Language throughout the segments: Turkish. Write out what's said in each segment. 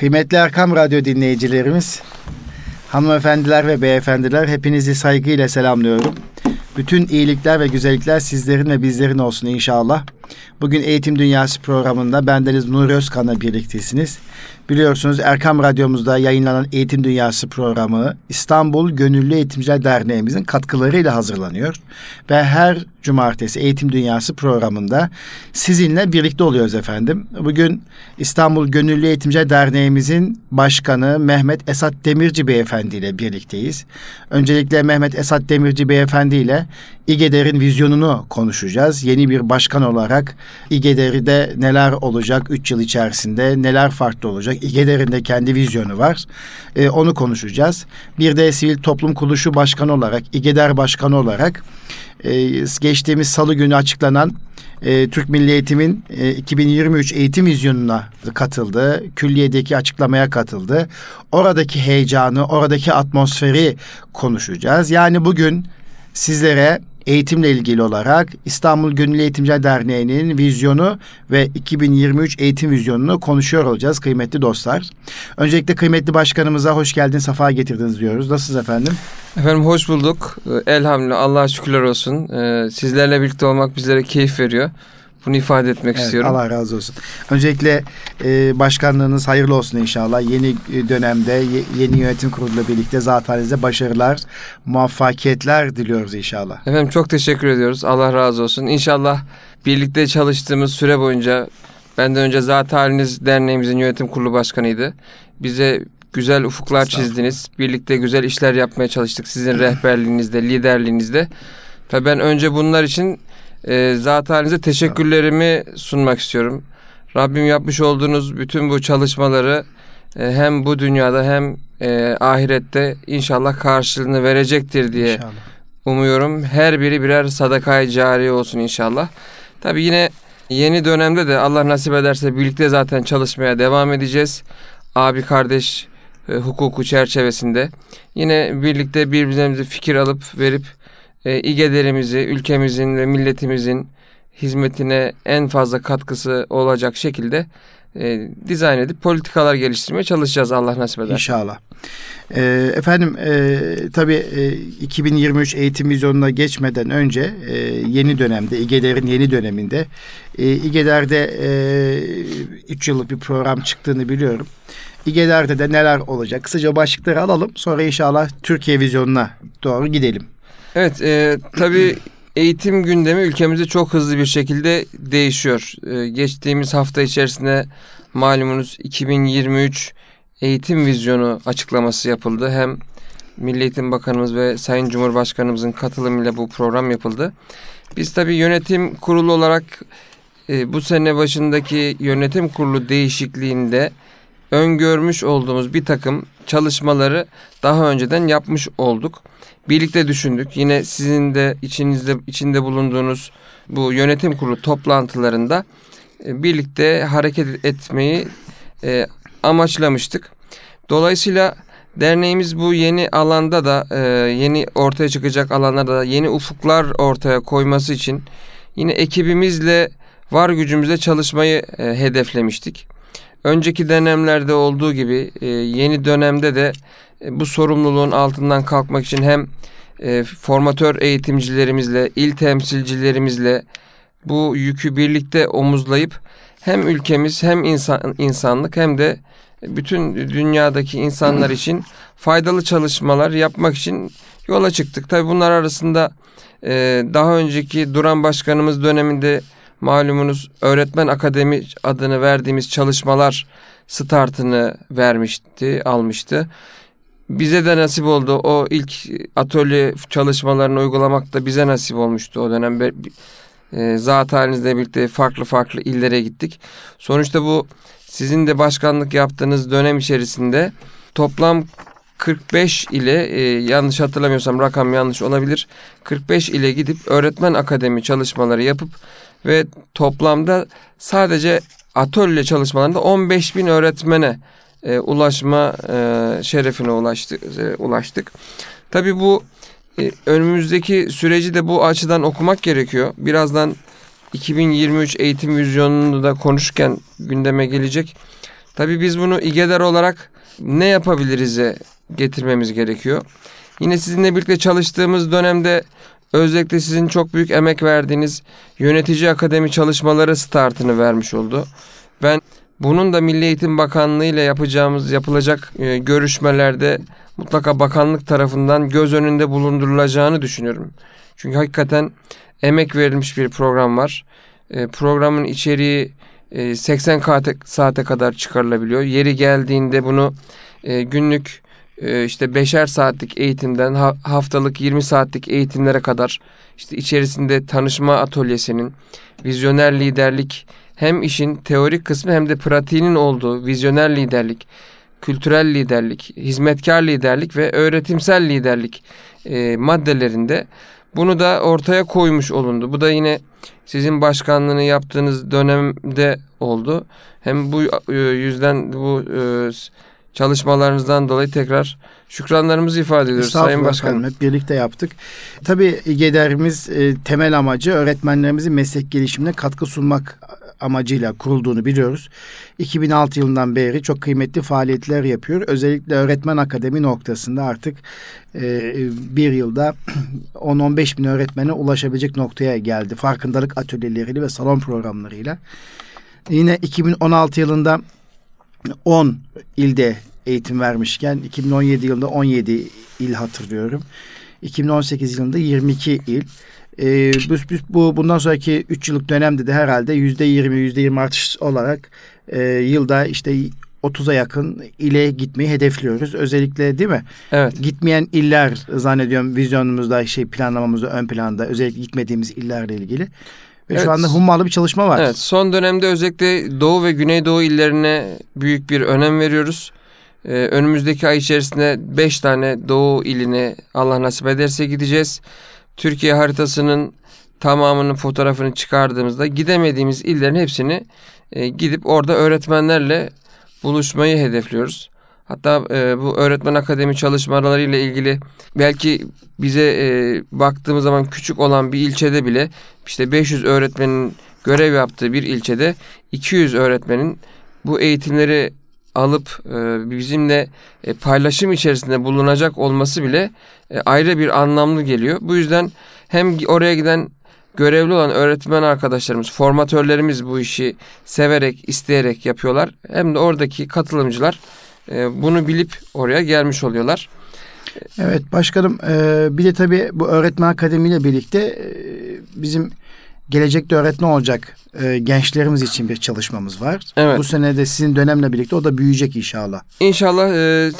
Kıymetli Erkam Radyo dinleyicilerimiz, hanımefendiler ve beyefendiler hepinizi saygıyla selamlıyorum. Bütün iyilikler ve güzellikler sizlerin ve bizlerin olsun inşallah. Bugün Eğitim Dünyası programında bendeniz Nur Özkan'la birliktesiniz. Biliyorsunuz Erkam Radyomuzda yayınlanan Eğitim Dünyası programı İstanbul Gönüllü Eğitimciler Derneğimizin katkılarıyla hazırlanıyor. Ve her cumartesi Eğitim Dünyası programında sizinle birlikte oluyoruz efendim. Bugün İstanbul Gönüllü Eğitimciler Derneğimizin başkanı Mehmet Esat Demirci Beyefendi ile birlikteyiz. Öncelikle Mehmet Esat Demirci Beyefendi ile İGEDER'in vizyonunu konuşacağız. Yeni bir başkan olarak İGEDER'de neler olacak 3 yıl içerisinde, neler farklı olacak? İGEDER'in de kendi vizyonu var. Ee, onu konuşacağız. Bir de sivil toplum kuruluşu başkanı olarak, İGEDER başkanı olarak e, geçtiğimiz salı günü açıklanan e, Türk Milli Eğitim'in e, 2023 eğitim vizyonuna katıldı. Külliyedeki açıklamaya katıldı. Oradaki heyecanı, oradaki atmosferi konuşacağız. Yani bugün sizlere eğitimle ilgili olarak İstanbul Gönüllü Eğitimciler Derneği'nin vizyonu ve 2023 eğitim vizyonunu konuşuyor olacağız kıymetli dostlar. Öncelikle kıymetli başkanımıza hoş geldiniz, sefa getirdiniz diyoruz. Nasılsınız efendim? Efendim hoş bulduk. Elhamdülillah Allah'a şükürler olsun. Ee, sizlerle birlikte olmak bizlere keyif veriyor. Bunu ifade etmek Evet, istiyorum. Allah razı olsun. Öncelikle e, başkanlığınız hayırlı olsun inşallah. Yeni e, dönemde ye- yeni yönetim kuruluyla birlikte zaten size başarılar, muvaffakiyetler diliyoruz inşallah. Efendim çok teşekkür ediyoruz. Allah razı olsun. İnşallah birlikte çalıştığımız süre boyunca benden önce Zat Haliniz Derneğimizin yönetim kurulu başkanıydı. Bize güzel ufuklar çizdiniz. Birlikte güzel işler yapmaya çalıştık sizin rehberliğinizde, liderliğinizde. Ve ben önce bunlar için e, Zat Halinize teşekkürlerimi sunmak istiyorum. Rabbim yapmış olduğunuz bütün bu çalışmaları e, hem bu dünyada hem e, ahirette inşallah karşılığını verecektir diye İnşallah. umuyorum. Her biri birer sadakayı cari olsun inşallah. Tabii yine yeni dönemde de Allah nasip ederse birlikte zaten çalışmaya devam edeceğiz. Abi kardeş e, hukuku çerçevesinde. Yine birlikte birbirimize fikir alıp verip e, İGEDER'imizi ülkemizin ve milletimizin hizmetine en fazla katkısı olacak şekilde e, dizayn edip politikalar geliştirmeye çalışacağız Allah nasip eder. İnşallah. Ee, efendim e, tabii e, 2023 eğitim vizyonuna geçmeden önce e, yeni dönemde İGEDER'in yeni döneminde e, İGEDER'de 3 yıllık bir program çıktığını biliyorum. İGEDER'de de neler olacak? Kısaca başlıkları alalım. Sonra inşallah Türkiye vizyonuna doğru gidelim. Evet, e, tabii eğitim gündemi ülkemizde çok hızlı bir şekilde değişiyor. E, geçtiğimiz hafta içerisinde malumunuz 2023 eğitim vizyonu açıklaması yapıldı. Hem Milli Eğitim Bakanımız ve Sayın Cumhurbaşkanımızın katılımıyla bu program yapıldı. Biz tabii yönetim kurulu olarak e, bu sene başındaki yönetim kurulu değişikliğinde öngörmüş olduğumuz bir takım çalışmaları daha önceden yapmış olduk. Birlikte düşündük. Yine sizin de içinizde içinde bulunduğunuz bu yönetim kurulu toplantılarında e, birlikte hareket etmeyi e, amaçlamıştık. Dolayısıyla derneğimiz bu yeni alanda da e, yeni ortaya çıkacak alanlarda da yeni ufuklar ortaya koyması için yine ekibimizle var gücümüzle çalışmayı e, hedeflemiştik. Önceki dönemlerde olduğu gibi e, yeni dönemde de e, bu sorumluluğun altından kalkmak için hem e, formatör eğitimcilerimizle, il temsilcilerimizle bu yükü birlikte omuzlayıp hem ülkemiz hem insan, insanlık hem de bütün dünyadaki insanlar için faydalı çalışmalar yapmak için yola çıktık. Tabi bunlar arasında e, daha önceki Duran Başkanımız döneminde malumunuz öğretmen akademi adını verdiğimiz çalışmalar startını vermişti, almıştı. Bize de nasip oldu. O ilk atölye çalışmalarını uygulamak da bize nasip olmuştu o dönem. E, zat halinizle birlikte farklı farklı illere gittik. Sonuçta bu sizin de başkanlık yaptığınız dönem içerisinde toplam 45 ile e, yanlış hatırlamıyorsam rakam yanlış olabilir. 45 ile gidip öğretmen akademi çalışmaları yapıp ve toplamda sadece atölye çalışmalarında 15 bin öğretmene e, ulaşma e, şerefine ulaştık. E, ulaştık. Tabii bu e, önümüzdeki süreci de bu açıdan okumak gerekiyor. Birazdan 2023 eğitim vizyonunu da konuşurken gündeme gelecek. Tabii biz bunu İGEDER olarak ne yapabiliriz'e getirmemiz gerekiyor. Yine sizinle birlikte çalıştığımız dönemde özellikle sizin çok büyük emek verdiğiniz yönetici akademi çalışmaları startını vermiş oldu. Ben bunun da Milli Eğitim Bakanlığı ile yapacağımız yapılacak e, görüşmelerde mutlaka bakanlık tarafından göz önünde bulundurulacağını düşünüyorum. Çünkü hakikaten emek verilmiş bir program var. E, programın içeriği e, 80 saate, kadar çıkarılabiliyor. Yeri geldiğinde bunu e, günlük işte beşer saatlik eğitimden ha, haftalık 20 saatlik eğitimlere kadar işte içerisinde tanışma atölyesinin vizyoner liderlik hem işin teorik kısmı hem de pratiğinin olduğu vizyoner liderlik, kültürel liderlik, hizmetkar liderlik ve öğretimsel liderlik e, maddelerinde bunu da ortaya koymuş olundu. Bu da yine sizin başkanlığını yaptığınız dönemde oldu. Hem bu e, yüzden bu e, çalışmalarınızdan dolayı tekrar şükranlarımızı ifade ediyoruz Sayın Başkanım. Hep birlikte yaptık. Tabii İGEDER'imiz e, temel amacı öğretmenlerimizin meslek gelişimine katkı sunmak amacıyla kurulduğunu biliyoruz. 2006 yılından beri çok kıymetli faaliyetler yapıyor. Özellikle öğretmen akademi noktasında artık e, bir yılda 10-15 bin öğretmene ulaşabilecek noktaya geldi. Farkındalık atölyeleriyle ve salon programlarıyla. Yine 2016 yılında 10 ilde eğitim vermişken 2017 yılında 17 il hatırlıyorum. 2018 yılında 22 il. Ee, biz bu bundan sonraki 3 yıllık dönemde de herhalde yüzde 20 yüzde 20 artış olarak e, yılda işte 30'a yakın ile gitmeyi hedefliyoruz. Özellikle değil mi? Evet. Gitmeyen iller zannediyorum vizyonumuzda şey planlamamızda ön planda özellikle gitmediğimiz illerle ilgili. Ve evet. şu anda hummalı bir çalışma var. Evet. Son dönemde özellikle Doğu ve Güneydoğu illerine büyük bir önem veriyoruz. Ee, önümüzdeki ay içerisinde 5 tane Doğu iline Allah nasip ederse gideceğiz. Türkiye haritasının tamamının fotoğrafını çıkardığımızda gidemediğimiz illerin hepsini e, gidip orada öğretmenlerle buluşmayı hedefliyoruz. Hatta e, bu öğretmen akademi çalışmaları ile ilgili belki bize e, baktığımız zaman küçük olan bir ilçede bile işte 500 öğretmenin görev yaptığı bir ilçede 200 öğretmenin bu eğitimleri alıp e, bizimle e, paylaşım içerisinde bulunacak olması bile e, ayrı bir anlamlı geliyor. Bu yüzden hem oraya giden görevli olan öğretmen arkadaşlarımız, formatörlerimiz bu işi severek, isteyerek yapıyorlar. Hem de oradaki katılımcılar bunu bilip oraya gelmiş oluyorlar. Evet başkanım bir de tabii bu öğretmen akademiyle birlikte bizim gelecekte öğretmen olacak e, gençlerimiz için bir çalışmamız var. Evet. Bu sene de sizin dönemle birlikte o da büyüyecek inşallah. İnşallah e,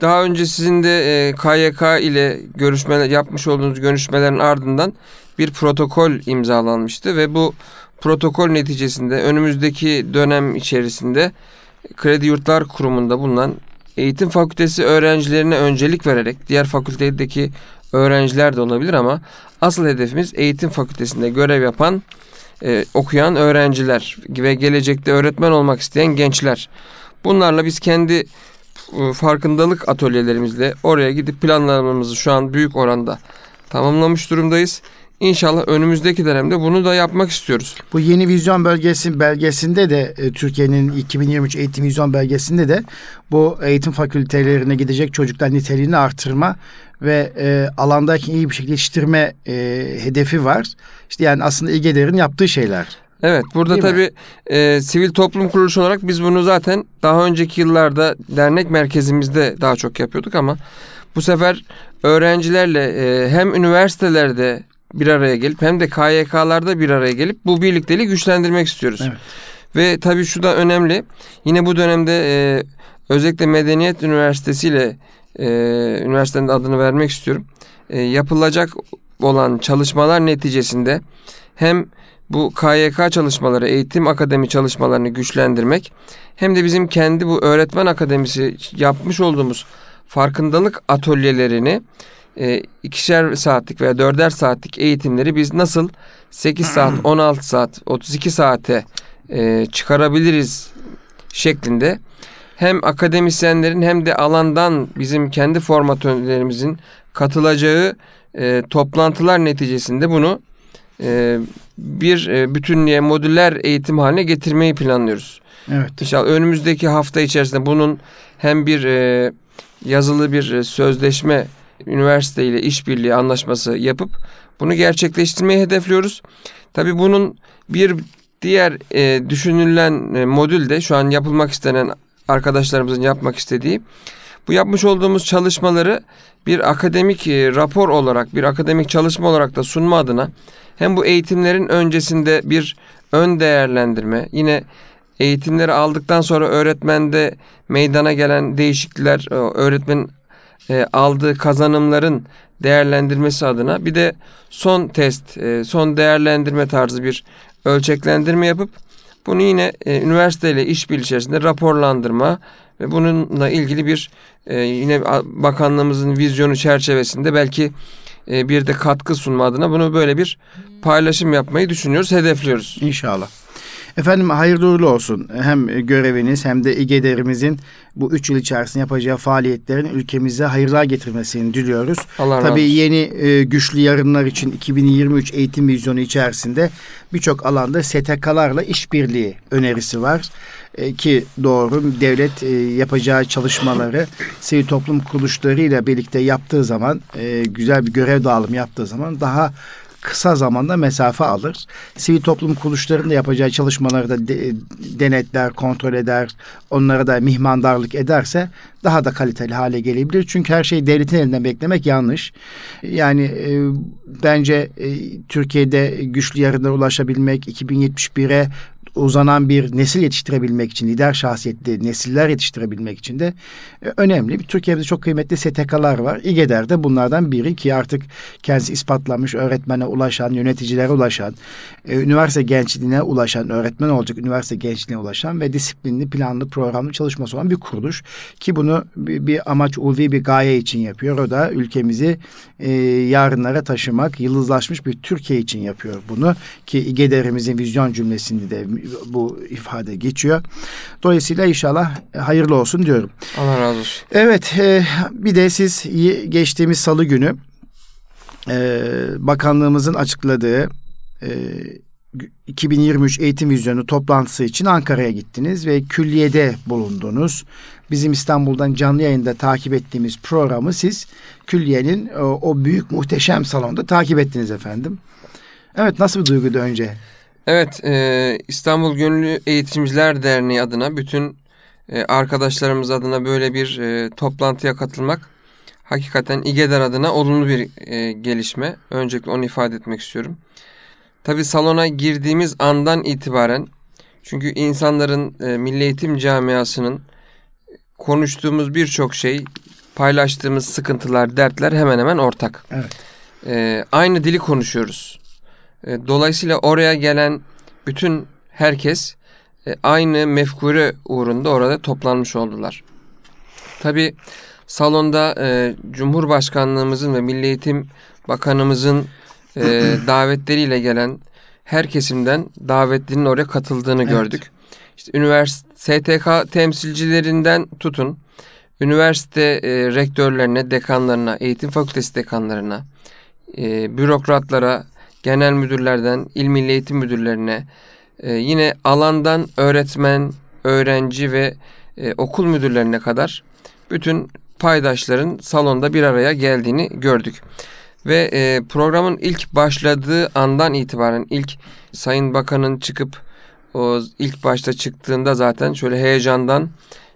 daha önce sizin de e, KYK ile görüşmeler yapmış olduğunuz görüşmelerin ardından bir protokol imzalanmıştı ve bu protokol neticesinde önümüzdeki dönem içerisinde Kredi Yurtlar Kurumu'nda bulunan eğitim fakültesi öğrencilerine öncelik vererek diğer fakültedeki öğrenciler de olabilir ama asıl hedefimiz eğitim fakültesinde görev yapan e, okuyan öğrenciler ve gelecekte öğretmen olmak isteyen gençler. Bunlarla biz kendi e, farkındalık atölyelerimizle oraya gidip planlarımızı şu an büyük oranda tamamlamış durumdayız. İnşallah önümüzdeki dönemde bunu da yapmak istiyoruz. Bu yeni vizyon bölgesi belgesinde de e, Türkiye'nin 2023 eğitim vizyon belgesinde de bu eğitim fakültelerine gidecek çocuklar niteliğini artırma ve e, alandaki iyi bir şekilde yetiştirme e, hedefi var. İşte yani aslında İGEDER'in yaptığı şeyler. Evet burada tabii e, sivil toplum kuruluşu olarak biz bunu zaten daha önceki yıllarda dernek merkezimizde daha çok yapıyorduk ama bu sefer öğrencilerle e, hem üniversitelerde bir araya gelip hem de KYK'larda bir araya gelip bu birlikteliği güçlendirmek istiyoruz. Evet. Ve tabii şu da önemli. Yine bu dönemde e, özellikle Medeniyet Üniversitesi ile e, üniversitenin adını vermek istiyorum. E, yapılacak olan çalışmalar neticesinde hem bu KYK çalışmaları, eğitim akademi çalışmalarını güçlendirmek hem de bizim kendi bu öğretmen akademisi yapmış olduğumuz farkındalık atölyelerini e, ikişer saatlik veya dörder saatlik eğitimleri biz nasıl 8 saat, 16 saat, 32 saate e, çıkarabiliriz şeklinde hem akademisyenlerin hem de alandan bizim kendi formatörlerimizin katılacağı e, toplantılar neticesinde bunu e, bir e, bütünlüğe modüler eğitim haline getirmeyi planlıyoruz. Evet. İnşallah önümüzdeki hafta içerisinde bunun hem bir e, yazılı bir e, sözleşme üniversite ile işbirliği anlaşması yapıp bunu gerçekleştirmeyi hedefliyoruz. Tabii bunun bir diğer e, düşünülen e, modül de şu an yapılmak istenen arkadaşlarımızın yapmak istediği bu yapmış olduğumuz çalışmaları bir akademik e, rapor olarak, bir akademik çalışma olarak da sunma adına hem bu eğitimlerin öncesinde bir ön değerlendirme, yine eğitimleri aldıktan sonra öğretmende meydana gelen değişiklikler, e, öğretmenin e, aldığı kazanımların değerlendirmesi adına bir de son test, e, son değerlendirme tarzı bir ölçeklendirme yapıp bunu yine e, üniversiteyle işbirliği içerisinde raporlandırma ve bununla ilgili bir e, yine bakanlığımızın vizyonu çerçevesinde belki e, bir de katkı sunma adına bunu böyle bir paylaşım yapmayı düşünüyoruz, hedefliyoruz. İnşallah. Efendim hayırlı uğurlu olsun. Hem göreviniz hem de İGEDER'imizin bu üç yıl içerisinde yapacağı faaliyetlerin ülkemize hayırlar getirmesini diliyoruz. Allah Tabii razı yeni e, güçlü yarınlar için 2023 eğitim vizyonu içerisinde birçok alanda STK'larla işbirliği önerisi var. E, ki doğru devlet e, yapacağı çalışmaları sivil toplum kuruluşlarıyla birlikte yaptığı zaman e, güzel bir görev dağılımı yaptığı zaman daha kısa zamanda mesafe alır. Sivil toplum kuruluşlarının da yapacağı çalışmaları da de, denetler, kontrol eder, onlara da mihmandarlık ederse daha da kaliteli hale gelebilir. Çünkü her şeyi devletin elinden beklemek yanlış. Yani e, bence e, Türkiye'de güçlü yarınlara ulaşabilmek, 2071'e uzanan bir nesil yetiştirebilmek için, lider şahsiyetli nesiller yetiştirebilmek için de e, önemli. Türkiye'de çok kıymetli STK'lar var. İGEDER de bunlardan biri ki artık kendisi ispatlamış öğretmene ulaşan, yöneticilere ulaşan, e, üniversite gençliğine ulaşan, öğretmen olacak üniversite gençliğine ulaşan ve disiplinli, planlı, programlı çalışması olan bir kuruluş. Ki bunu bir, bir amaç, ulvi bir gaye için yapıyor. O da ülkemizi e, yarınlara taşımak, yıldızlaşmış bir Türkiye için yapıyor bunu. Ki İGEDER'imizin vizyon cümlesinde de bu ifade geçiyor. Dolayısıyla inşallah hayırlı olsun diyorum. Allah razı olsun. Evet e, bir de siz geçtiğimiz salı günü e, bakanlığımızın açıkladığı e, 2023 eğitim vizyonu toplantısı için Ankara'ya gittiniz ve külliyede bulundunuz. Bizim İstanbul'dan canlı yayında takip ettiğimiz programı siz külliyenin o, o büyük muhteşem salonda takip ettiniz efendim. Evet nasıl bir duyguydu önce? Evet, e, İstanbul Gönüllü Eğitimciler Derneği adına bütün e, arkadaşlarımız adına böyle bir e, toplantıya katılmak hakikaten İGEDER adına olumlu bir e, gelişme. Öncelikle onu ifade etmek istiyorum. Tabi salona girdiğimiz andan itibaren çünkü insanların e, milli eğitim camiasının konuştuğumuz birçok şey, paylaştığımız sıkıntılar, dertler hemen hemen ortak. Evet. E, aynı dili konuşuyoruz. E, dolayısıyla oraya gelen bütün herkes e, aynı mefkure uğrunda orada toplanmış oldular. Tabi salonda e, Cumhurbaşkanlığımızın ve Milli Eğitim Bakanımızın davetleriyle gelen her kesimden davetlinin oraya katıldığını evet. gördük. İşte üniversite STK temsilcilerinden tutun üniversite rektörlerine, dekanlarına, eğitim fakültesi dekanlarına, bürokratlara, genel müdürlerden il milli eğitim müdürlerine e, yine alandan öğretmen, öğrenci ve e, okul müdürlerine kadar bütün paydaşların salonda bir araya geldiğini gördük. Ve e, programın ilk başladığı andan itibaren ilk Sayın Bakan'ın çıkıp o ilk başta çıktığında zaten şöyle heyecandan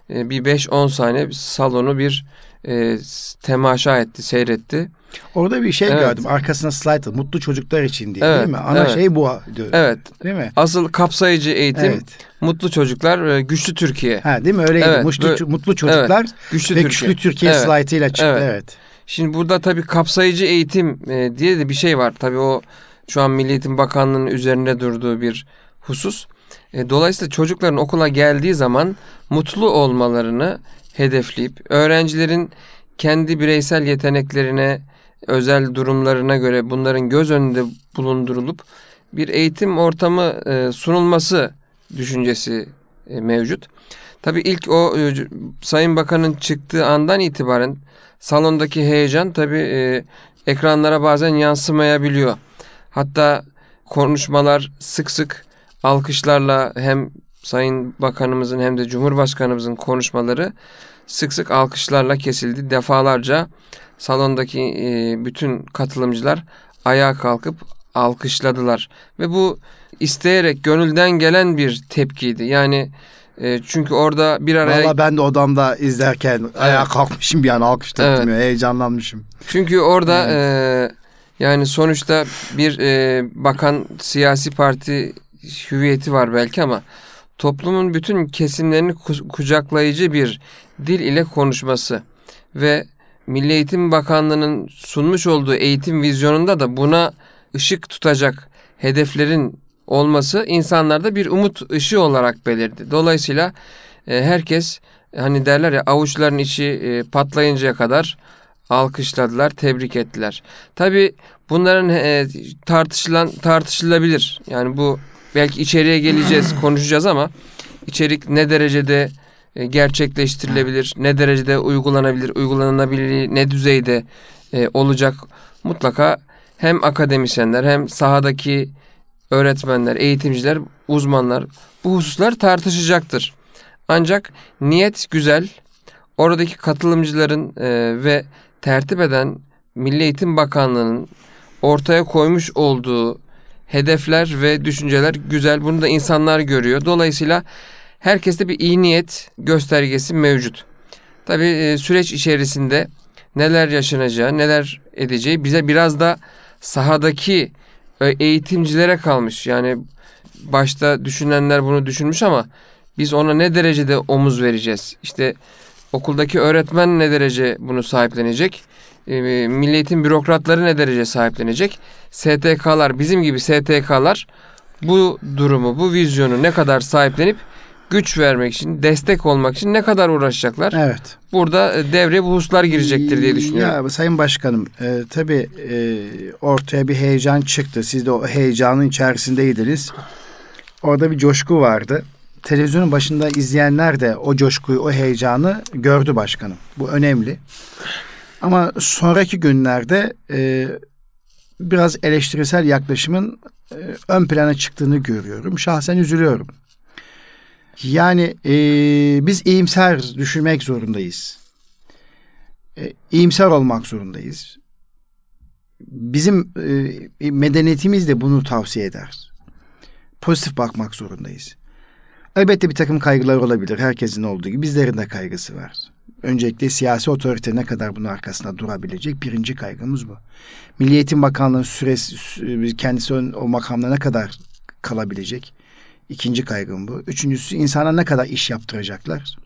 bir 5-10 saniye salonu bir e, temaşa etti, seyretti. Orada bir şey evet. gördüm. Arkasına slide mutlu çocuklar için diye evet, değil mi? Ana evet. şey bu diyor. Evet. Değil mi? Asıl kapsayıcı eğitim evet. mutlu çocuklar, e, güçlü Türkiye. Ha değil mi? Öyleydi. Evet, mutlu, mutlu çocuklar evet, güçlü ve Türkiye. güçlü Türkiye evet. slaytıyla çıktı. Evet. evet. Şimdi burada tabii kapsayıcı eğitim e, diye de bir şey var. Tabii o şu an Milli Eğitim Bakanlığı'nın üzerinde durduğu bir husus. E, dolayısıyla çocukların okula geldiği zaman mutlu olmalarını hedefleyip öğrencilerin kendi bireysel yeteneklerine, özel durumlarına göre bunların göz önünde bulundurulup bir eğitim ortamı e, sunulması düşüncesi e, mevcut. Tabii ilk o e, Sayın Bakan'ın çıktığı andan itibaren salondaki heyecan tabii ekranlara bazen yansımayabiliyor. Hatta konuşmalar sık sık alkışlarla hem Sayın Bakanımızın hem de Cumhurbaşkanımızın konuşmaları sık sık alkışlarla kesildi. Defalarca salondaki e, bütün katılımcılar ayağa kalkıp alkışladılar ve bu isteyerek gönülden gelen bir tepkiydi. Yani e, çünkü orada bir araya Valla ben de odamda izlerken ayağa kalkmışım bir an alkışladım Evet. ya heyecanlanmışım. Çünkü orada e, yani sonuçta bir e, bakan siyasi parti hüviyeti var belki ama toplumun bütün kesimlerini ku- kucaklayıcı bir dil ile konuşması ve Milli Eğitim Bakanlığı'nın sunmuş olduğu eğitim vizyonunda da buna ışık tutacak hedeflerin olması insanlarda bir umut ışığı olarak belirdi. Dolayısıyla e, herkes hani derler ya avuçların içi e, patlayıncaya kadar alkışladılar, tebrik ettiler. Tabi bunların e, tartışılan tartışılabilir. Yani bu belki içeriye geleceğiz, konuşacağız ama içerik ne derecede e, gerçekleştirilebilir, ne derecede uygulanabilir, uygulanabilir, ne düzeyde e, olacak mutlaka hem akademisyenler hem sahadaki öğretmenler, eğitimciler, uzmanlar bu hususlar tartışacaktır. Ancak niyet güzel. Oradaki katılımcıların e, ve tertip eden Milli Eğitim Bakanlığı'nın ortaya koymuş olduğu hedefler ve düşünceler güzel. Bunu da insanlar görüyor. Dolayısıyla herkeste bir iyi niyet göstergesi mevcut. Tabii e, süreç içerisinde neler yaşanacağı, neler edeceği bize biraz da sahadaki e, eğitimcilere kalmış. Yani başta düşünenler bunu düşünmüş ama biz ona ne derecede omuz vereceğiz? İşte okuldaki öğretmen ne derece bunu sahiplenecek? E, Milli eğitim bürokratları ne derece sahiplenecek? STK'lar, bizim gibi STK'lar bu durumu, bu vizyonu ne kadar sahiplenip güç vermek için, destek olmak için ne kadar uğraşacaklar? Evet. Burada e, devreye bu hususlar girecektir diye düşünüyorum. Ya Sayın Başkanım e, tabii e, ortaya bir heyecan çıktı. Siz de o heyecanın içerisindeydiniz. Orada bir coşku vardı. Televizyonun başında izleyenler de o coşkuyu, o heyecanı gördü başkanım. Bu önemli. Ama sonraki günlerde e, biraz eleştirisel yaklaşımın e, ön plana çıktığını görüyorum. Şahsen üzülüyorum. Yani e, biz iyimser düşünmek zorundayız. E, iyimser olmak zorundayız. Bizim e, medeniyetimiz de bunu tavsiye eder. Pozitif bakmak zorundayız. Elbette bir takım kaygılar olabilir. Herkesin olduğu gibi bizlerin de kaygısı var. Öncelikle siyasi otorite ne kadar bunun arkasında durabilecek birinci kaygımız bu. Milli Eğitim Bakanlığı'nın süresi sü- kendisi o makamda ne kadar kalabilecek? İkinci kaygım bu. Üçüncüsü insana ne kadar iş yaptıracaklar?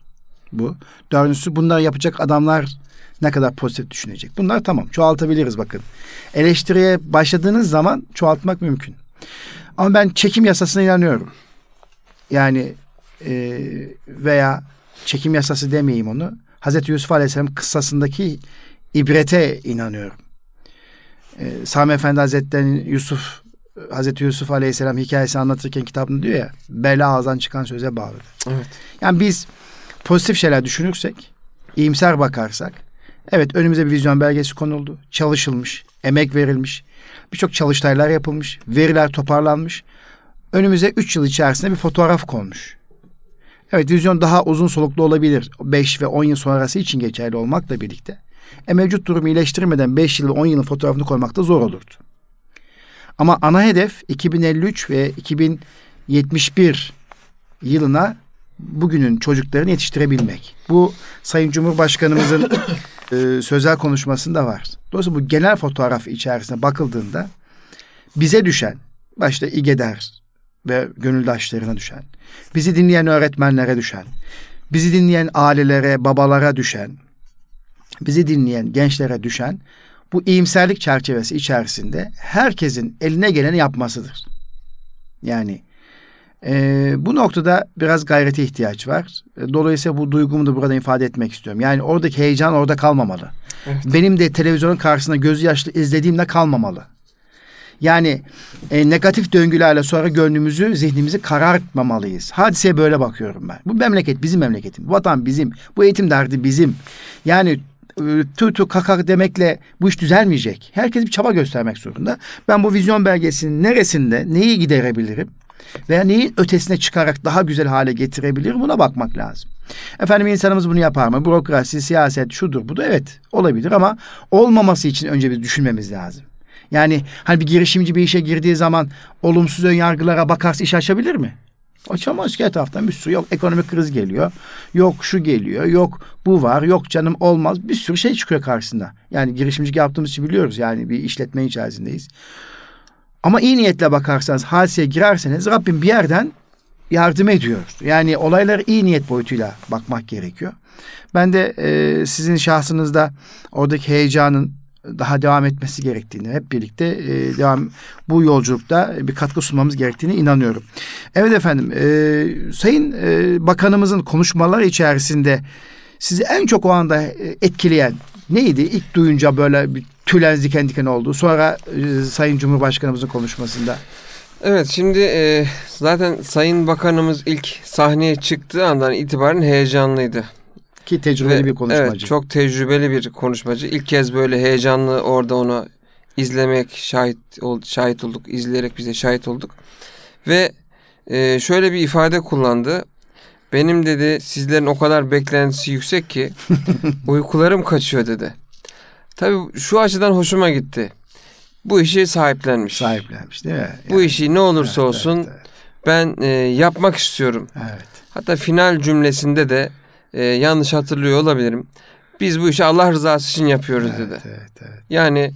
Bu. Dördüncüsü bunları yapacak adamlar ne kadar pozitif düşünecek? Bunlar tamam çoğaltabiliriz bakın. Eleştiriye başladığınız zaman çoğaltmak mümkün. Ama ben çekim yasasına inanıyorum. Yani e, veya çekim yasası demeyeyim onu. Hazreti Yusuf Aleyhisselam kıssasındaki ibrete inanıyorum. E, Sami Efendi Hazretleri'nin Yusuf Hazreti Yusuf Aleyhisselam hikayesi anlatırken kitabında diyor ya bela ağızdan çıkan söze bağlı. Evet. Yani biz pozitif şeyler düşünürsek, iyimser bakarsak, evet önümüze bir vizyon belgesi konuldu, çalışılmış, emek verilmiş, birçok çalıştaylar yapılmış, veriler toparlanmış. Önümüze 3 yıl içerisinde bir fotoğraf konmuş. Evet vizyon daha uzun soluklu olabilir. 5 ve 10 yıl sonrası için geçerli olmakla birlikte. E mevcut durumu iyileştirmeden 5 yıl ve 10 yılın fotoğrafını koymak da zor olurdu. Ama ana hedef 2053 ve 2071 yılına bugünün çocuklarını yetiştirebilmek. Bu Sayın Cumhurbaşkanımızın e, sözel konuşmasında var. Dolayısıyla bu genel fotoğraf içerisine bakıldığında bize düşen, başta İGEDER ve gönüldaşlarına düşen, bizi dinleyen öğretmenlere düşen, bizi dinleyen ailelere, babalara düşen, bizi dinleyen gençlere düşen bu iyimserlik çerçevesi içerisinde herkesin eline geleni yapmasıdır. Yani e, bu noktada biraz gayrete ihtiyaç var. E, Dolayısıyla bu duygumu da burada ifade etmek istiyorum. Yani oradaki heyecan orada kalmamalı. Evet. Benim de televizyonun karşısında gözü yaşlı izlediğimde kalmamalı. Yani e, negatif döngülerle sonra gönlümüzü, zihnimizi karartmamalıyız. Hadiseye böyle bakıyorum ben. Bu memleket bizim memleketim. Vatan bizim. Bu eğitim derdi bizim. Yani e, tu tu kakak demekle bu iş düzelmeyecek. Herkes bir çaba göstermek zorunda. Ben bu vizyon belgesinin neresinde neyi giderebilirim? Veya neyi ötesine çıkarak daha güzel hale getirebilirim buna bakmak lazım. Efendim insanımız bunu yapar mı? Bürokrasi, siyaset, şudur budur. Evet olabilir ama olmaması için önce biz düşünmemiz lazım. Yani hani bir girişimci bir işe girdiği zaman olumsuz ön yargılara bakarsa iş açabilir mi? Açamaz ki etraftan bir sürü yok ekonomik kriz geliyor. Yok şu geliyor. Yok bu var. Yok canım olmaz. Bir sürü şey çıkıyor karşısında. Yani girişimcilik yaptığımız için biliyoruz. Yani bir işletme içerisindeyiz. Ama iyi niyetle bakarsanız hadiseye girerseniz Rabbim bir yerden yardım ediyor. Yani olaylar iyi niyet boyutuyla bakmak gerekiyor. Ben de e, sizin şahsınızda oradaki heyecanın daha devam etmesi gerektiğini hep birlikte e, devam bu yolculukta bir katkı sunmamız gerektiğini inanıyorum. Evet efendim e, Sayın e, Bakanımızın konuşmaları içerisinde sizi en çok o anda e, etkileyen neydi? İlk duyunca böyle bir tüyleriniz diken diken oldu. Sonra e, Sayın Cumhurbaşkanımızın konuşmasında. Evet şimdi e, zaten Sayın Bakanımız ilk sahneye çıktığı andan itibaren heyecanlıydı. Ki tecrübeli Ve, bir konuşmacı. Evet çok tecrübeli bir konuşmacı. İlk kez böyle heyecanlı orada onu izlemek, şahit şahit olduk, izleyerek bize şahit olduk. Ve e, şöyle bir ifade kullandı. Benim dedi sizlerin o kadar beklentisi yüksek ki uykularım kaçıyor dedi. Tabii şu açıdan hoşuma gitti. Bu işi sahiplenmiş. Sahiplenmiş değil mi? Bu işi ne olursa Evet, olsun evet, ben e, yapmak istiyorum. evet. Hatta final cümlesinde de e, yanlış hatırlıyor olabilirim. Biz bu işi Allah rızası için yapıyoruz Evet, dedi. evet, evet. Yani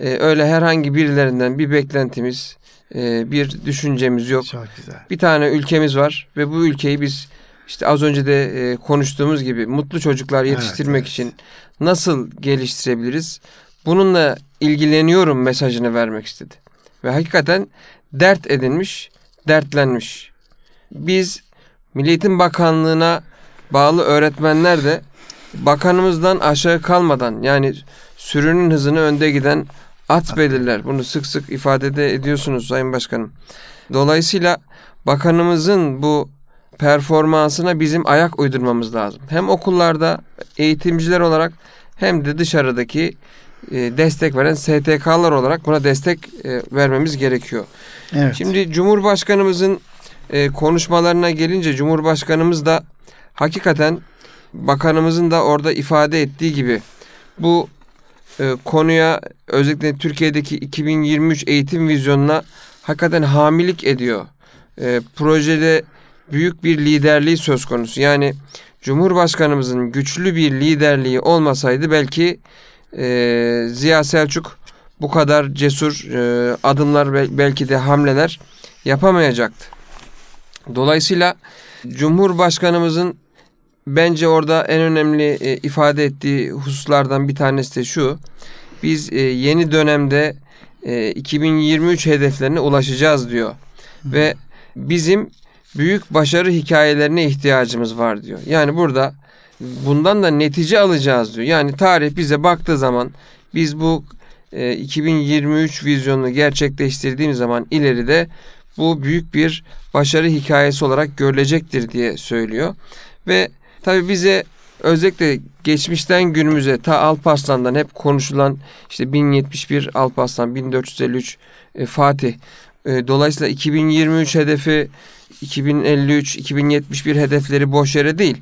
e, öyle herhangi birilerinden bir beklentimiz, e, bir düşüncemiz yok. Çok güzel. Bir tane ülkemiz var ve bu ülkeyi biz işte az önce de e, konuştuğumuz gibi mutlu çocuklar yetiştirmek evet. için nasıl geliştirebiliriz? Bununla ilgileniyorum mesajını vermek istedi. Ve hakikaten dert edinmiş, dertlenmiş. Biz Milli Eğitim Bakanlığı'na bağlı öğretmenler de bakanımızdan aşağı kalmadan yani sürünün hızını önde giden at belirler. Bunu sık sık ifade de ediyorsunuz Sayın Başkanım. Dolayısıyla bakanımızın bu performansına bizim ayak uydurmamız lazım. Hem okullarda eğitimciler olarak hem de dışarıdaki e, destek veren STK'lar olarak buna destek e, vermemiz gerekiyor. Evet. Şimdi Cumhurbaşkanımızın e, konuşmalarına gelince Cumhurbaşkanımız da hakikaten bakanımızın da orada ifade ettiği gibi bu e, konuya özellikle Türkiye'deki 2023 eğitim vizyonuna hakikaten hamilik ediyor. E, projede büyük bir liderliği söz konusu. Yani Cumhurbaşkanımızın güçlü bir liderliği olmasaydı belki e, Ziya Selçuk bu kadar cesur e, adımlar bel- belki de hamleler yapamayacaktı. Dolayısıyla Cumhurbaşkanımızın bence orada en önemli e, ifade ettiği hususlardan bir tanesi de şu. Biz e, yeni dönemde e, 2023 hedeflerine ulaşacağız diyor. Ve bizim büyük başarı hikayelerine ihtiyacımız var diyor. Yani burada bundan da netice alacağız diyor. Yani tarih bize baktığı zaman biz bu e, 2023 vizyonunu gerçekleştirdiğimiz zaman ileride bu büyük bir başarı hikayesi olarak görülecektir diye söylüyor. Ve tabii bize özellikle geçmişten günümüze ta Alparslan'dan hep konuşulan işte 1071 Alparslan 1453 e, Fatih e, dolayısıyla 2023 hedefi 2053 2071 hedefleri boş yere değil.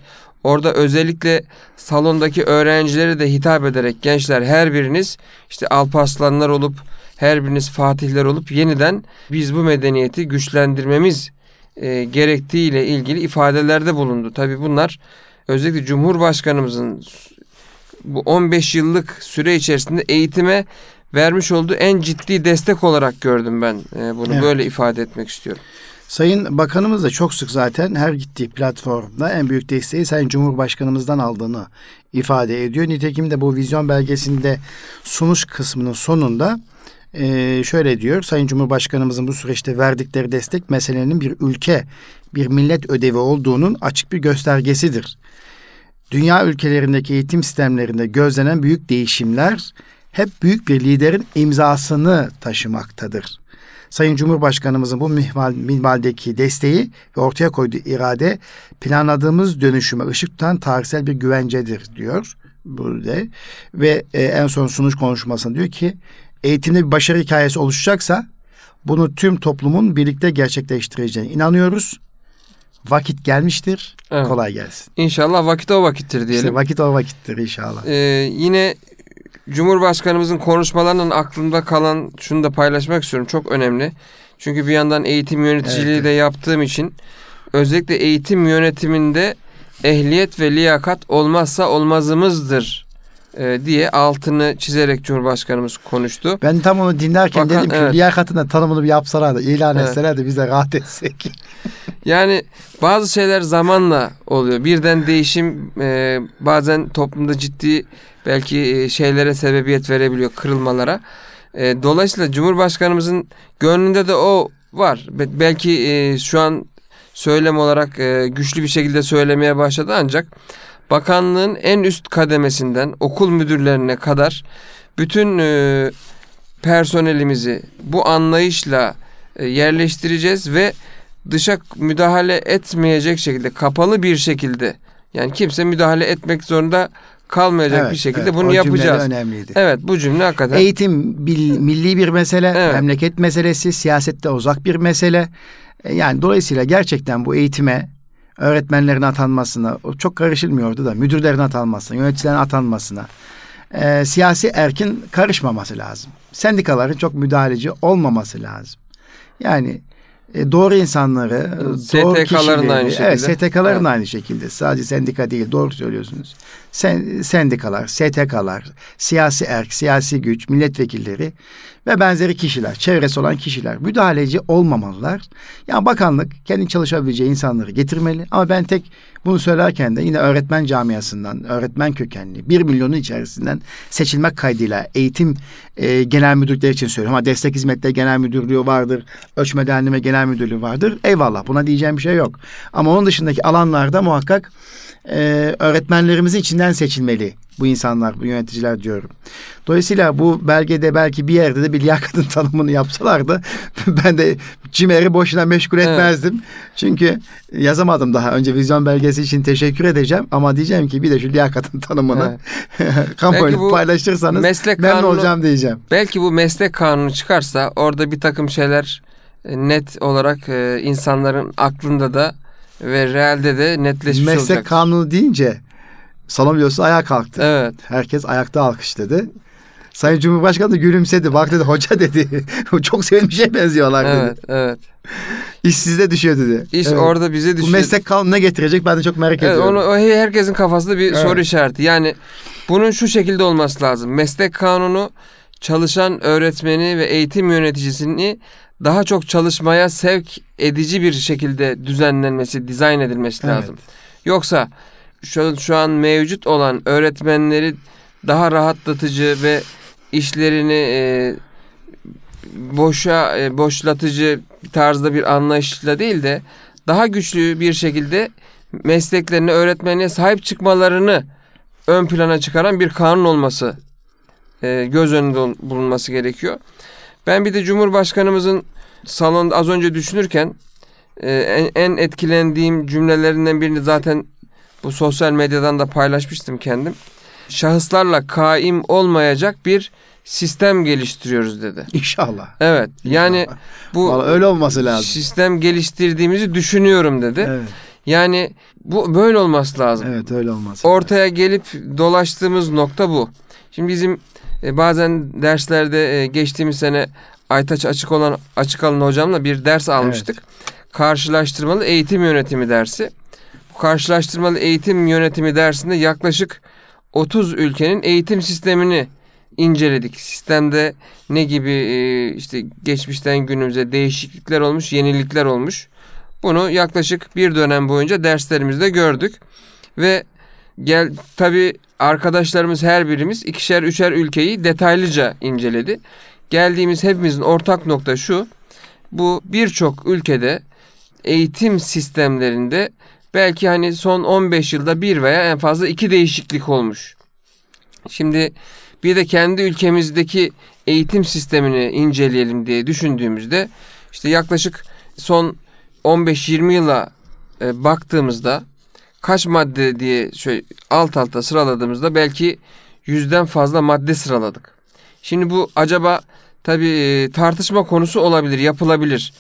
Orada özellikle salondaki öğrencilere de hitap ederek gençler her biriniz işte Alparslanlar olup her biriniz Fatihler olup yeniden biz bu medeniyeti güçlendirmemiz e, gerektiğiyle ilgili ifadelerde bulundu. Tabi bunlar özellikle Cumhurbaşkanımızın bu 15 yıllık süre içerisinde eğitime vermiş olduğu en ciddi destek olarak gördüm ben e, bunu Evet. böyle ifade etmek istiyorum. Sayın Bakanımız da çok sık zaten her gittiği platformda en büyük desteği Sayın Cumhurbaşkanımızdan aldığını ifade ediyor. Nitekim de bu vizyon belgesinde sunuş kısmının sonunda eee, şöyle diyor. Sayın Cumhurbaşkanımızın bu süreçte verdikleri destek meselenin bir ülke, bir millet ödevi olduğunun açık bir göstergesidir. Dünya ülkelerindeki eğitim sistemlerinde gözlenen büyük değişimler hep büyük bir liderin imzasını taşımaktadır. Sayın Cumhurbaşkanımızın bu mihval, minvaldeki desteği ve ortaya koyduğu irade planladığımız dönüşüme ışık tutan tarihsel bir güvencedir diyor burada ve e, en son sunuş konuşmasında diyor ki eğitimde bir başarı hikayesi oluşacaksa bunu tüm toplumun birlikte gerçekleştireceğine inanıyoruz. Vakit gelmiştir. Evet. Kolay gelsin. İnşallah vakit o vakittir diyelim. İşte vakit o vakittir inşallah. Ee, yine Cumhurbaşkanımızın konuşmalarının aklımda kalan şunu da paylaşmak istiyorum. Çok önemli. Çünkü bir yandan eğitim yöneticiliği Evet. de yaptığım için özellikle eğitim yönetiminde ehliyet ve liyakat olmazsa olmazımızdır e, diye altını çizerek Cumhurbaşkanımız konuştu. Ben tam onu dinlerken Bakan- dedim ki evet. liyakatın da tanımını bir yapsalar da ilan Evet. etseler de biz de rahat etsek. Yani bazı şeyler zamanla oluyor. Birden değişim e, bazen toplumda ciddi belki e, şeylere sebebiyet verebiliyor, kırılmalara. E, dolayısıyla Cumhurbaşkanımızın gönlünde de o var. Be- belki e, şu an söylem olarak güçlü bir şekilde söylemeye başladı ancak bakanlığın en üst kademesinden okul müdürlerine kadar bütün personelimizi bu anlayışla yerleştireceğiz ve dışa müdahale etmeyecek şekilde kapalı bir şekilde yani kimse müdahale etmek zorunda kalmayacak bir şekilde evet, bunu yapacağız. önemliydi. Evet bu cümle hakikaten Eğitim bil- milli bir mesele, Evet. memleket meselesi, siyasette uzak bir mesele. E, Yani dolayısıyla gerçekten bu eğitime öğretmenlerin atanmasına, o çok karışılmıyordu da müdürlerin atanmasına, yöneticilerin atanmasına, e, siyasi erkin karışmaması lazım. Sendikaların çok müdahaleci olmaması lazım. Yani e, doğru insanları, e, doğru STK'ların kişileri, aynı şekilde. Evet, STK'ların Evet. aynı şekilde. Sadece sendika değil, doğru söylüyorsunuz. Sen, sendikalar, STK'lar, siyasi erk, siyasi güç, milletvekilleri ve benzeri kişiler, çevresi olan kişiler müdahaleci olmamalılar. Yani bakanlık kendi çalışabileceği insanları getirmeli. Ama ben tek bunu söylerken de yine öğretmen camiasından, öğretmen kökenli bir milyonun içerisinden seçilmek kaydıyla eğitim e, genel müdürlükleri için söylüyorum. Ama destek hizmetleri genel müdürlüğü vardır, ölçme derleme genel müdürlüğü vardır. Eyvallah buna diyeceğim bir şey yok. Ama onun dışındaki alanlarda muhakkak e, öğretmenlerimizin içinden seçilmeli bu insanlar, bu yöneticiler diyorum. Dolayısıyla bu belgede belki bir yerde de bir liyakatın tanımını yapsalardı ben de CİMER'i boşuna meşgul Evet. etmezdim. Çünkü yazamadım daha. Önce vizyon belgesi için teşekkür edeceğim ama diyeceğim ki bir de şu liyakatın tanımını Belki kamuoyuna paylaşırsanız meslek memnun kanunu olacağım diyeceğim. belki bu meslek kanunu çıkarsa orada bir takım şeyler e, net olarak e, insanların aklında da ve realde de netleşmiş Meslek olacak. kanunu deyince salon biliyorsun ayağa kalktı. Evet. Herkes ayakta alkışladı. Sayın Cumhurbaşkanı da gülümsedi. Bak dedi hoca dedi. Çok sevinmişe benziyorlar dedi. Evet, evet. İş sizde düşüyor dedi. İş Evet. orada bize Bu düşüyor. meslek kanunu ne getirecek ben de çok merak Evet, ediyorum. onu o herkesin kafasında bir Evet. soru işareti. Yani bunun şu şekilde olması lazım. Meslek kanunu çalışan öğretmeni ve eğitim yöneticisini daha çok çalışmaya sevk edici bir şekilde düzenlenmesi, dizayn edilmesi Evet. lazım. Yoksa şu, şu an mevcut olan öğretmenleri daha rahatlatıcı ve işlerini e, boşa e, boşlatıcı tarzda bir anlayışla değil de daha güçlü bir şekilde mesleklerine, öğretmenliğe sahip çıkmalarını ön plana çıkaran bir kanun olması e, göz önünde bulunması gerekiyor. Ben bir de Cumhurbaşkanımızın salonda az önce düşünürken e, en, en etkilendiğim cümlelerinden birini zaten bu sosyal medyadan da paylaşmıştım kendim. Şahıslarla kaim olmayacak bir sistem geliştiriyoruz dedi. İnşallah. Evet. Yani bu Vallahi öyle olması lazım. sistem geliştirdiğimizi düşünüyorum dedi. Evet, Yani bu böyle olması lazım. evet öyle olması lazım. Ortaya gelip dolaştığımız nokta bu. Şimdi bizim e, bazen derslerde e, geçtiğimiz sene Aytaç açık olan açık alın hocamla bir ders almıştık. Karşılaştırmalı eğitim yönetimi dersi. Bu karşılaştırmalı eğitim yönetimi dersinde yaklaşık 30 ülkenin eğitim sistemini inceledik. Sistemde ne gibi e, işte geçmişten günümüze değişiklikler olmuş, yenilikler olmuş. Bunu yaklaşık bir dönem boyunca derslerimizde gördük. Ve gel tabi arkadaşlarımız her birimiz ikişer üçer ülkeyi detaylıca inceledi. Geldiğimiz hepimizin ortak nokta şu. Bu birçok ülkede eğitim sistemlerinde belki hani son 15 yılda bir veya en fazla iki değişiklik olmuş. Şimdi bir de kendi ülkemizdeki eğitim sistemini inceleyelim diye düşündüğümüzde işte yaklaşık son 15-20 yıla e, baktığımızda kaç madde diye şöyle alt alta sıraladığımızda belki yüzden fazla madde sıraladık. Şimdi bu acaba tabii tartışma konusu olabilir, yapılabilir.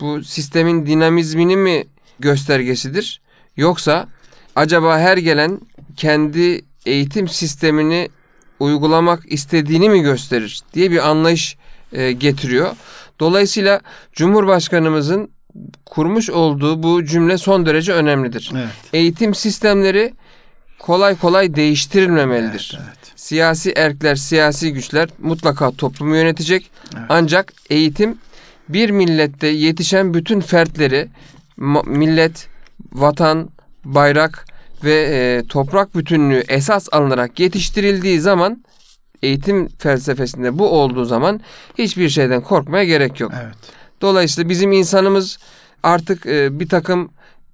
Bu sistemin dinamizmini mi göstergesidir? Yoksa acaba her gelen kendi eğitim sistemini uygulamak istediğini mi gösterir diye bir anlayış e, getiriyor. Dolayısıyla Cumhurbaşkanımızın kurmuş olduğu bu cümle son derece önemlidir. Evet. Eğitim sistemleri kolay kolay değiştirilmemelidir. Evet, evet. Siyasi erkler, siyasi güçler mutlaka toplumu yönetecek. Evet. Ancak eğitim bir millette yetişen bütün fertleri millet, vatan, bayrak ve e, toprak bütünlüğü esas alınarak yetiştirildiği zaman eğitim felsefesinde bu olduğu zaman hiçbir şeyden korkmaya gerek yok. Evet. Dolayısıyla bizim insanımız artık e, bir takım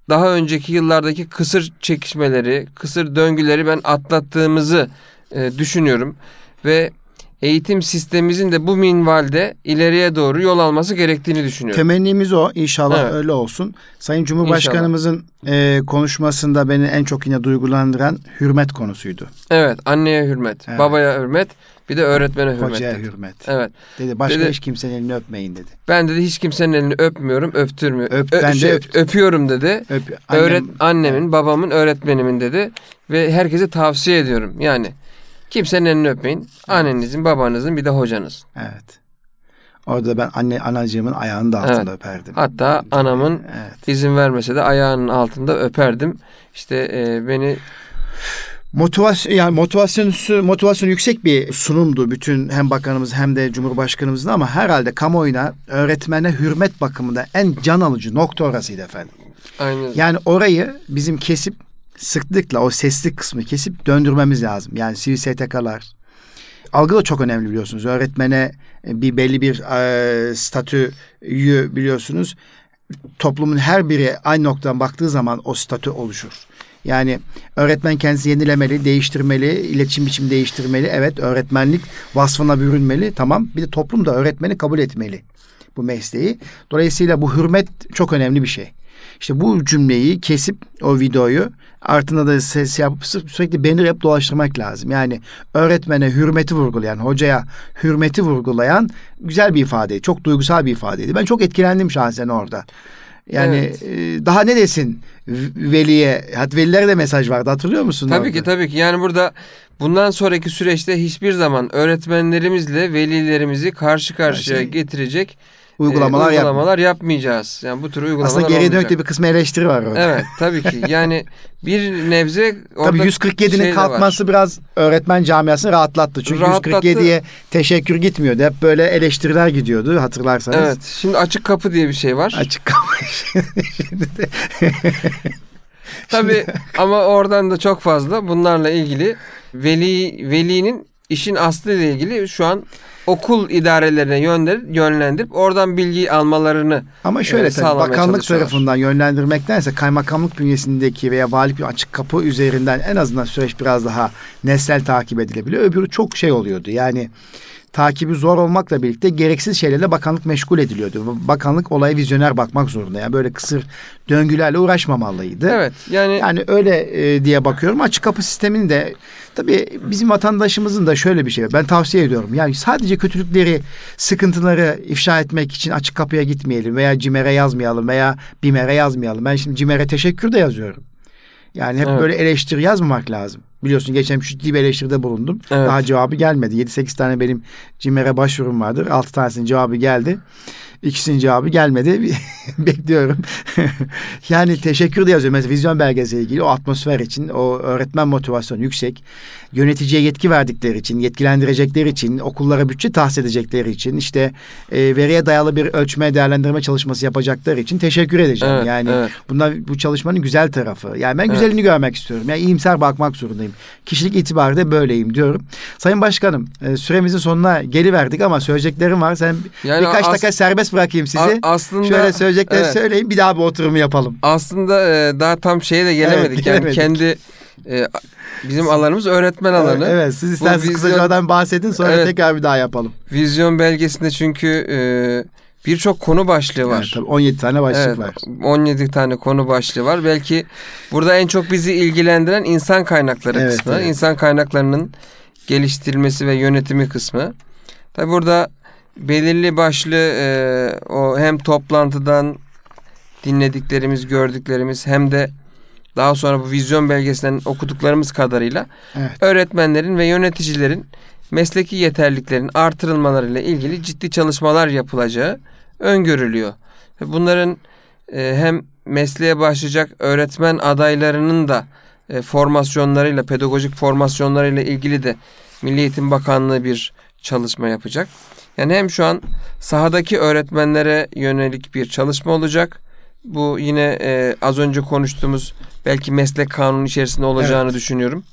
daha önceki yıllardaki kısır çekişmeleri, kısır döngüleri ben atlattığımızı e, düşünüyorum. Ve eğitim sistemimizin de bu minvalde ileriye doğru yol alması gerektiğini düşünüyorum. Temennimiz o. İnşallah Evet. öyle olsun. Sayın Cumhurbaşkanımızın e, konuşmasında beni en çok yine duygulandıran hürmet konusuydu. evet, anneye hürmet, Evet. babaya hürmet, bir de öğretmene hürmet. Hocaya dedi. hürmet. Evet. Dedi başka Dedi- hiç kimsenin elini öpmeyin dedi. Ben dedi hiç kimsenin elini öpmüyorum, öptürmüyor. Öp, ben de şey, öptüm. öpüyorum dedi. Öp, Öğret annem- annemin, babamın, öğretmenimin dedi ve herkese tavsiye ediyorum. Yani kimsenin elini öpmeyin. Annenizin, babanızın bir de hocanız. Evet. Orada ben anne anacığımın ayağını da altında öperdim. Hatta anamın Evet. izin vermese de ayağının altında öperdim. İşte e, beni Motivasyon yani motivasyon motivasyon yüksek bir sunumdu bütün hem bakanımız hem de cumhurbaşkanımızın ama herhalde kamuoyuna öğretmene hürmet bakımında en can alıcı nokta orasıydı efendim. aynı Yani orayı bizim kesip sıklıkla o sesli kısmı kesip döndürmemiz lazım. Yani sivil STK'lar. Algı da çok önemli biliyorsunuz. Öğretmene e, bir belli bir e, statüyü biliyorsunuz. Toplumun her biri aynı noktadan baktığı zaman o statü oluşur. Yani öğretmen kendisi yenilemeli, değiştirmeli, iletişim biçimi değiştirmeli. Evet öğretmenlik vasfına bürünmeli. Tamam. Bir de toplum da öğretmeni kabul etmeli bu mesleği. Dolayısıyla bu hürmet çok önemli bir şey. İşte bu cümleyi kesip o videoyu altına da ses yapıp sü- sürekli banner yapıp dolaştırmak lazım. Yani öğretmene hürmeti vurgulayan, hocaya hürmeti vurgulayan güzel bir ifade. Çok duygusal bir ifadeydi. Ben çok etkilendim şahsen orada. Yani Evet. e, daha ne desin veliye? Hatta velilere de mesaj vardı hatırlıyor musun? Tabii orada? ki tabii ki. Yani burada bundan sonraki süreçte hiçbir zaman öğretmenlerimizle velilerimizi karşı karşıya şey- getirecek Uygulamalar, e, yap- uygulamalar yapmayacağız. Yani bu tür uygulamalar Aslında geriye dönük de bir kısmı eleştiri var orada. Evet tabii ki. Yani bir nebze orada Tabii 147'nin şey de var. kalkması biraz öğretmen camiasını rahatlattı. Çünkü Rahatlattı. 147'ye teşekkür gitmiyordu. Hep böyle eleştiriler gidiyordu hatırlarsanız. Evet. Şimdi açık kapı diye bir şey var. Açık de Tabii ama oradan da çok fazla bunlarla ilgili veli velinin işin aslı ile ilgili şu an okul idarelerine yönlendirip, yönlendirip oradan bilgi almalarını Ama şöyle Evet, tabii bakanlık tarafından yönlendirmektense kaymakamlık bünyesindeki veya valilik açık kapı üzerinden en azından süreç biraz daha nesnel takip edilebiliyor. Öbürü çok şey oluyordu. Yani takibi zor olmakla birlikte gereksiz şeylerle bakanlık meşgul ediliyordu. Bakanlık olaya vizyoner bakmak zorunda. Yani böyle kısır döngülerle uğraşmamalıydı. evet yani, Yani öyle e, diye bakıyorum. Açık kapı sistemini de tabii bizim vatandaşımızın da şöyle bir şey. Ben tavsiye ediyorum. Yani sadece kötülükleri, sıkıntıları ifşa etmek için açık kapıya gitmeyelim veya CİMER'e yazmayalım veya BİMER'e yazmayalım. Ben şimdi CİMER'e teşekkür de yazıyorum. Yani hep Evet. böyle eleştiri yazmamak lazım. Biliyorsun geçen ciddi bir eleştiride bulundum. Evet. Daha cevabı gelmedi. 7-8 tane benim CİMER'e başvurum vardır. 6 tanesinin cevabı geldi. İkisinin cevabı gelmedi. Bekliyorum. yani teşekkür de yazıyor. Mesela vizyon belgesiyle ilgili o atmosfer için, o öğretmen motivasyonu yüksek. Yöneticiye yetki verdikleri için, yetkilendirecekleri için, okullara bütçe tahsis edecekleri için, işte e, veriye dayalı bir ölçme değerlendirme çalışması yapacakları için teşekkür edeceğim. Evet, yani evet. bunlar bu çalışmanın güzel tarafı. Yani ben Evet. güzelini görmek istiyorum. Yani iyimser bakmak zorundayım. Kişilik itibariyle böyleyim diyorum. Sayın Başkanım, e, süremizin sonuna geliverdik ama söyleyeceklerim var. Sen Yani birkaç as- dakika serbest bırakayım sizi. a- aslında Şöyle söyleyecekleri evet. söyleyin bir daha bir oturumu yapalım. aslında e, daha tam şeye de gelemedik. Evet, yani gelemedik. kendi e, bizim alanımız öğretmen alanı. Evet siz isterseniz vizyon- kısaca bahsedin sonra Evet. tekrar bir daha yapalım. Vizyon belgesinde çünkü e, birçok konu başlığı var. Evet, tabii 17 tane başlık Evet, var. 17 tane konu başlığı var. Belki burada en çok bizi ilgilendiren insan kaynakları Evet, kısmı. evet. İnsan kaynaklarının geliştirilmesi ve yönetimi kısmı. Tabi burada belirli başlı e, o hem toplantıdan dinlediklerimiz, gördüklerimiz hem de daha sonra bu vizyon belgesinden okuduklarımız kadarıyla Evet. öğretmenlerin ve yöneticilerin mesleki yeterliliklerin artırılmalarıyla ilgili ciddi çalışmalar yapılacağı öngörülüyor. Bunların e, hem mesleğe başlayacak öğretmen adaylarının da e, formasyonlarıyla, pedagojik formasyonlarıyla ilgili de Milli Eğitim Bakanlığı bir çalışma yapacak. Yani hem şu an sahadaki öğretmenlere yönelik bir çalışma olacak. Bu yine e, az önce konuştuğumuz belki meslek kanunu içerisinde olacağını düşünüyorum.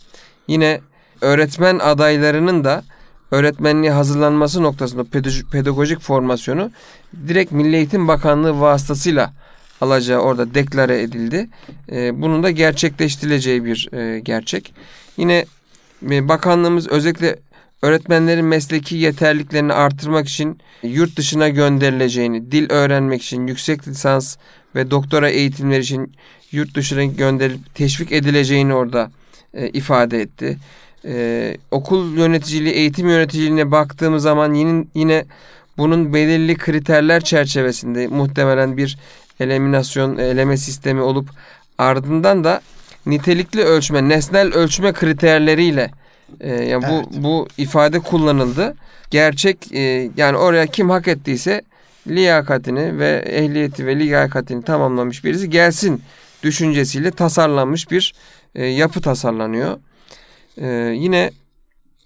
Yine öğretmen adaylarının da öğretmenliğe hazırlanması noktasında pedago- pedagojik formasyonu direkt Milli Eğitim Bakanlığı vasıtasıyla alacağı orada deklare edildi. E, bunun da gerçekleştirileceği bir e, gerçek. Yine e, bakanlığımız özellikle öğretmenlerin mesleki yeterliliklerini artırmak için yurt dışına gönderileceğini, dil öğrenmek için, yüksek lisans ve doktora eğitimleri için yurt dışına gönderilip teşvik edileceğini orada e, ifade etti. E, okul yöneticiliği, eğitim yöneticiliğine baktığımız zaman yine, yine bunun belirli kriterler çerçevesinde muhtemelen bir eliminasyon, eleme sistemi olup ardından da nitelikli ölçme, nesnel ölçme kriterleriyle e, yani bu Evet. bu ifade kullanıldı. Gerçek e, yani oraya kim hak ettiyse liyakatini ve ehliyeti ve liyakatini tamamlamış birisi gelsin düşüncesiyle tasarlanmış bir e, yapı tasarlanıyor. E, yine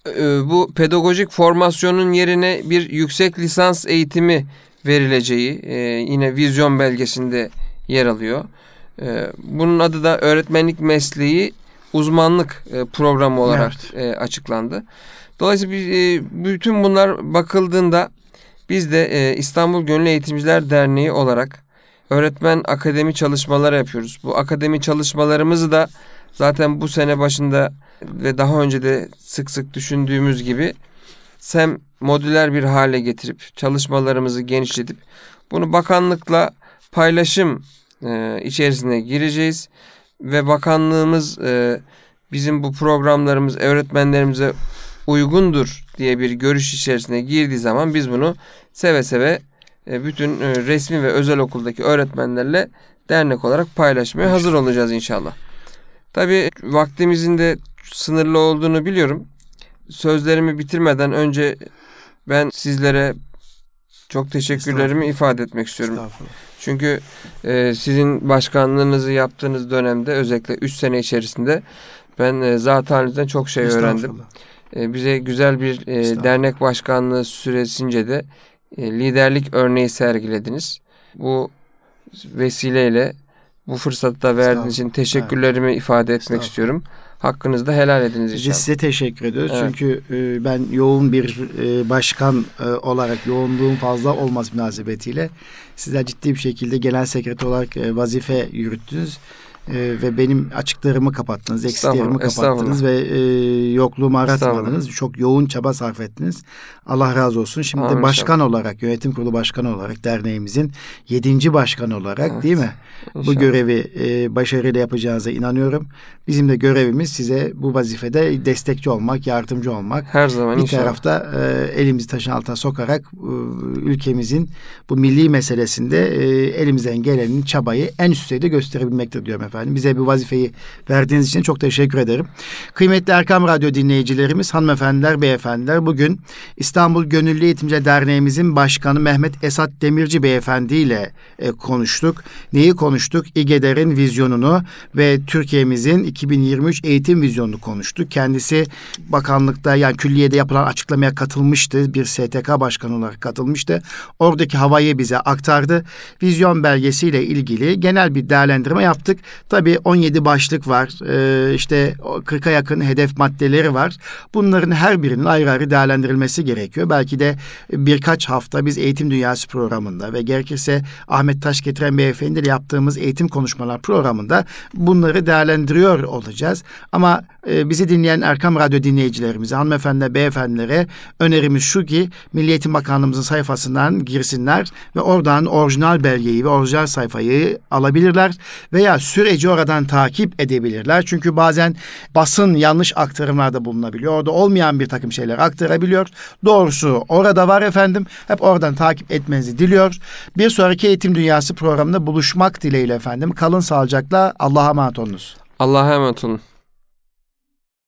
e, bu pedagojik formasyonun yerine bir yüksek lisans eğitimi verileceği e, yine vizyon belgesinde yer alıyor. E, bunun adı da öğretmenlik mesleği uzmanlık e, programı olarak e, açıklandı. Dolayısıyla e, bütün bunlar bakıldığında biz de e, İstanbul Gönüllü Eğitimciler Derneği olarak öğretmen akademi çalışmaları yapıyoruz. Bu akademi çalışmalarımızı da zaten bu sene başında ve daha önce de sık sık düşündüğümüz gibi SEM modüler bir hale getirip çalışmalarımızı genişletip bunu bakanlıkla paylaşım e, içerisine gireceğiz ve bakanlığımız e, bizim bu programlarımız öğretmenlerimize uygundur diye bir görüş içerisine girdiği zaman biz bunu seve seve e, bütün e, resmi ve özel okuldaki öğretmenlerle dernek olarak paylaşmaya hazır olacağız inşallah. Tabii vaktimizin de sınırlı olduğunu biliyorum. Sözlerimi bitirmeden önce ben sizlere çok teşekkürlerimi ifade etmek istiyorum. Çünkü e, sizin başkanlığınızı yaptığınız dönemde özellikle 3 sene içerisinde ben e, zat halinizden çok şey öğrendim. E, bize güzel bir e, dernek başkanlığı süresince de e, liderlik örneği sergilediniz. Bu vesileyle bu fırsatı da verdiğiniz için teşekkürlerimi ifade etmek istiyorum. Hakkınızı da helal ediniz Biz inşallah. size teşekkür ediyoruz. Evet. Çünkü e, ben yoğun bir e, başkan e, olarak yoğunluğun fazla olması münasebetiyle sizler ciddi bir şekilde genel sekreter olarak e, vazife yürüttünüz. E, ve benim açıklarımı kapattınız, eksiklerimi kapattınız ve e, yokluğumu aratmadınız. Çok yoğun çaba sarf ettiniz. Allah razı olsun. Şimdi Amin de başkan olarak, yönetim kurulu başkanı olarak derneğimizin yedinci başkanı olarak Evet. değil mi? Bu İnşallah. görevi e, başarıyla yapacağınıza inanıyorum. Bizim de görevimiz size bu vazifede destekçi olmak, yardımcı olmak. her zaman Bir inşallah. tarafta e, elimizi taşın altına sokarak e, ülkemizin bu milli meselesinde e, elimizden gelenin çabayı en üst düzeyde gösterebilmektir diyorum efendim. Bize bu vazifeyi verdiğiniz için çok teşekkür ederim. Kıymetli Erkam Radyo dinleyicilerimiz, hanımefendiler, beyefendiler bugün İstanbul Gönüllü Eğitimci Derneğimizin başkanı Mehmet Esat Demirci beyefendi ile e, konuştuk. Neyi konuştuk? İGEDER'in vizyonunu ve Türkiye'mizin 2023 eğitim vizyonunu konuştuk. Kendisi bakanlıkta yani külliyede yapılan açıklamaya katılmıştı. Bir STK başkanı olarak katılmıştı. Oradaki havayı bize aktardı. Vizyon belgesiyle ilgili genel bir değerlendirme yaptık. Tabii 17 başlık var. Ee, işte 40'a yakın hedef maddeleri var. Bunların her birinin ayrı ayrı değerlendirilmesi gerekiyor. Belki de birkaç hafta biz Eğitim Dünyası programında ve gerekirse Ahmet Taş getiren beyefendi ile yaptığımız eğitim konuşmalar programında bunları değerlendiriyor olacağız. Ama e, bizi dinleyen Erkam Radyo dinleyicilerimize, hanımefendi, beyefendilere önerimiz şu ki Milli Eğitim Bakanlığımızın sayfasından girsinler ve oradan orijinal belgeyi ve orijinal sayfayı alabilirler veya süreci oradan takip edebilirler. Çünkü bazen basın yanlış aktarımlarda bulunabiliyor. Orada olmayan bir takım şeyler aktarabiliyor. Doğrusu orada var efendim. Hep oradan takip etmenizi diliyor. Bir sonraki Eğitim Dünyası programında buluşmak dileğiyle efendim. Kalın sağlıcakla. Allah'a emanet olunuz. Allah'a emanet olun.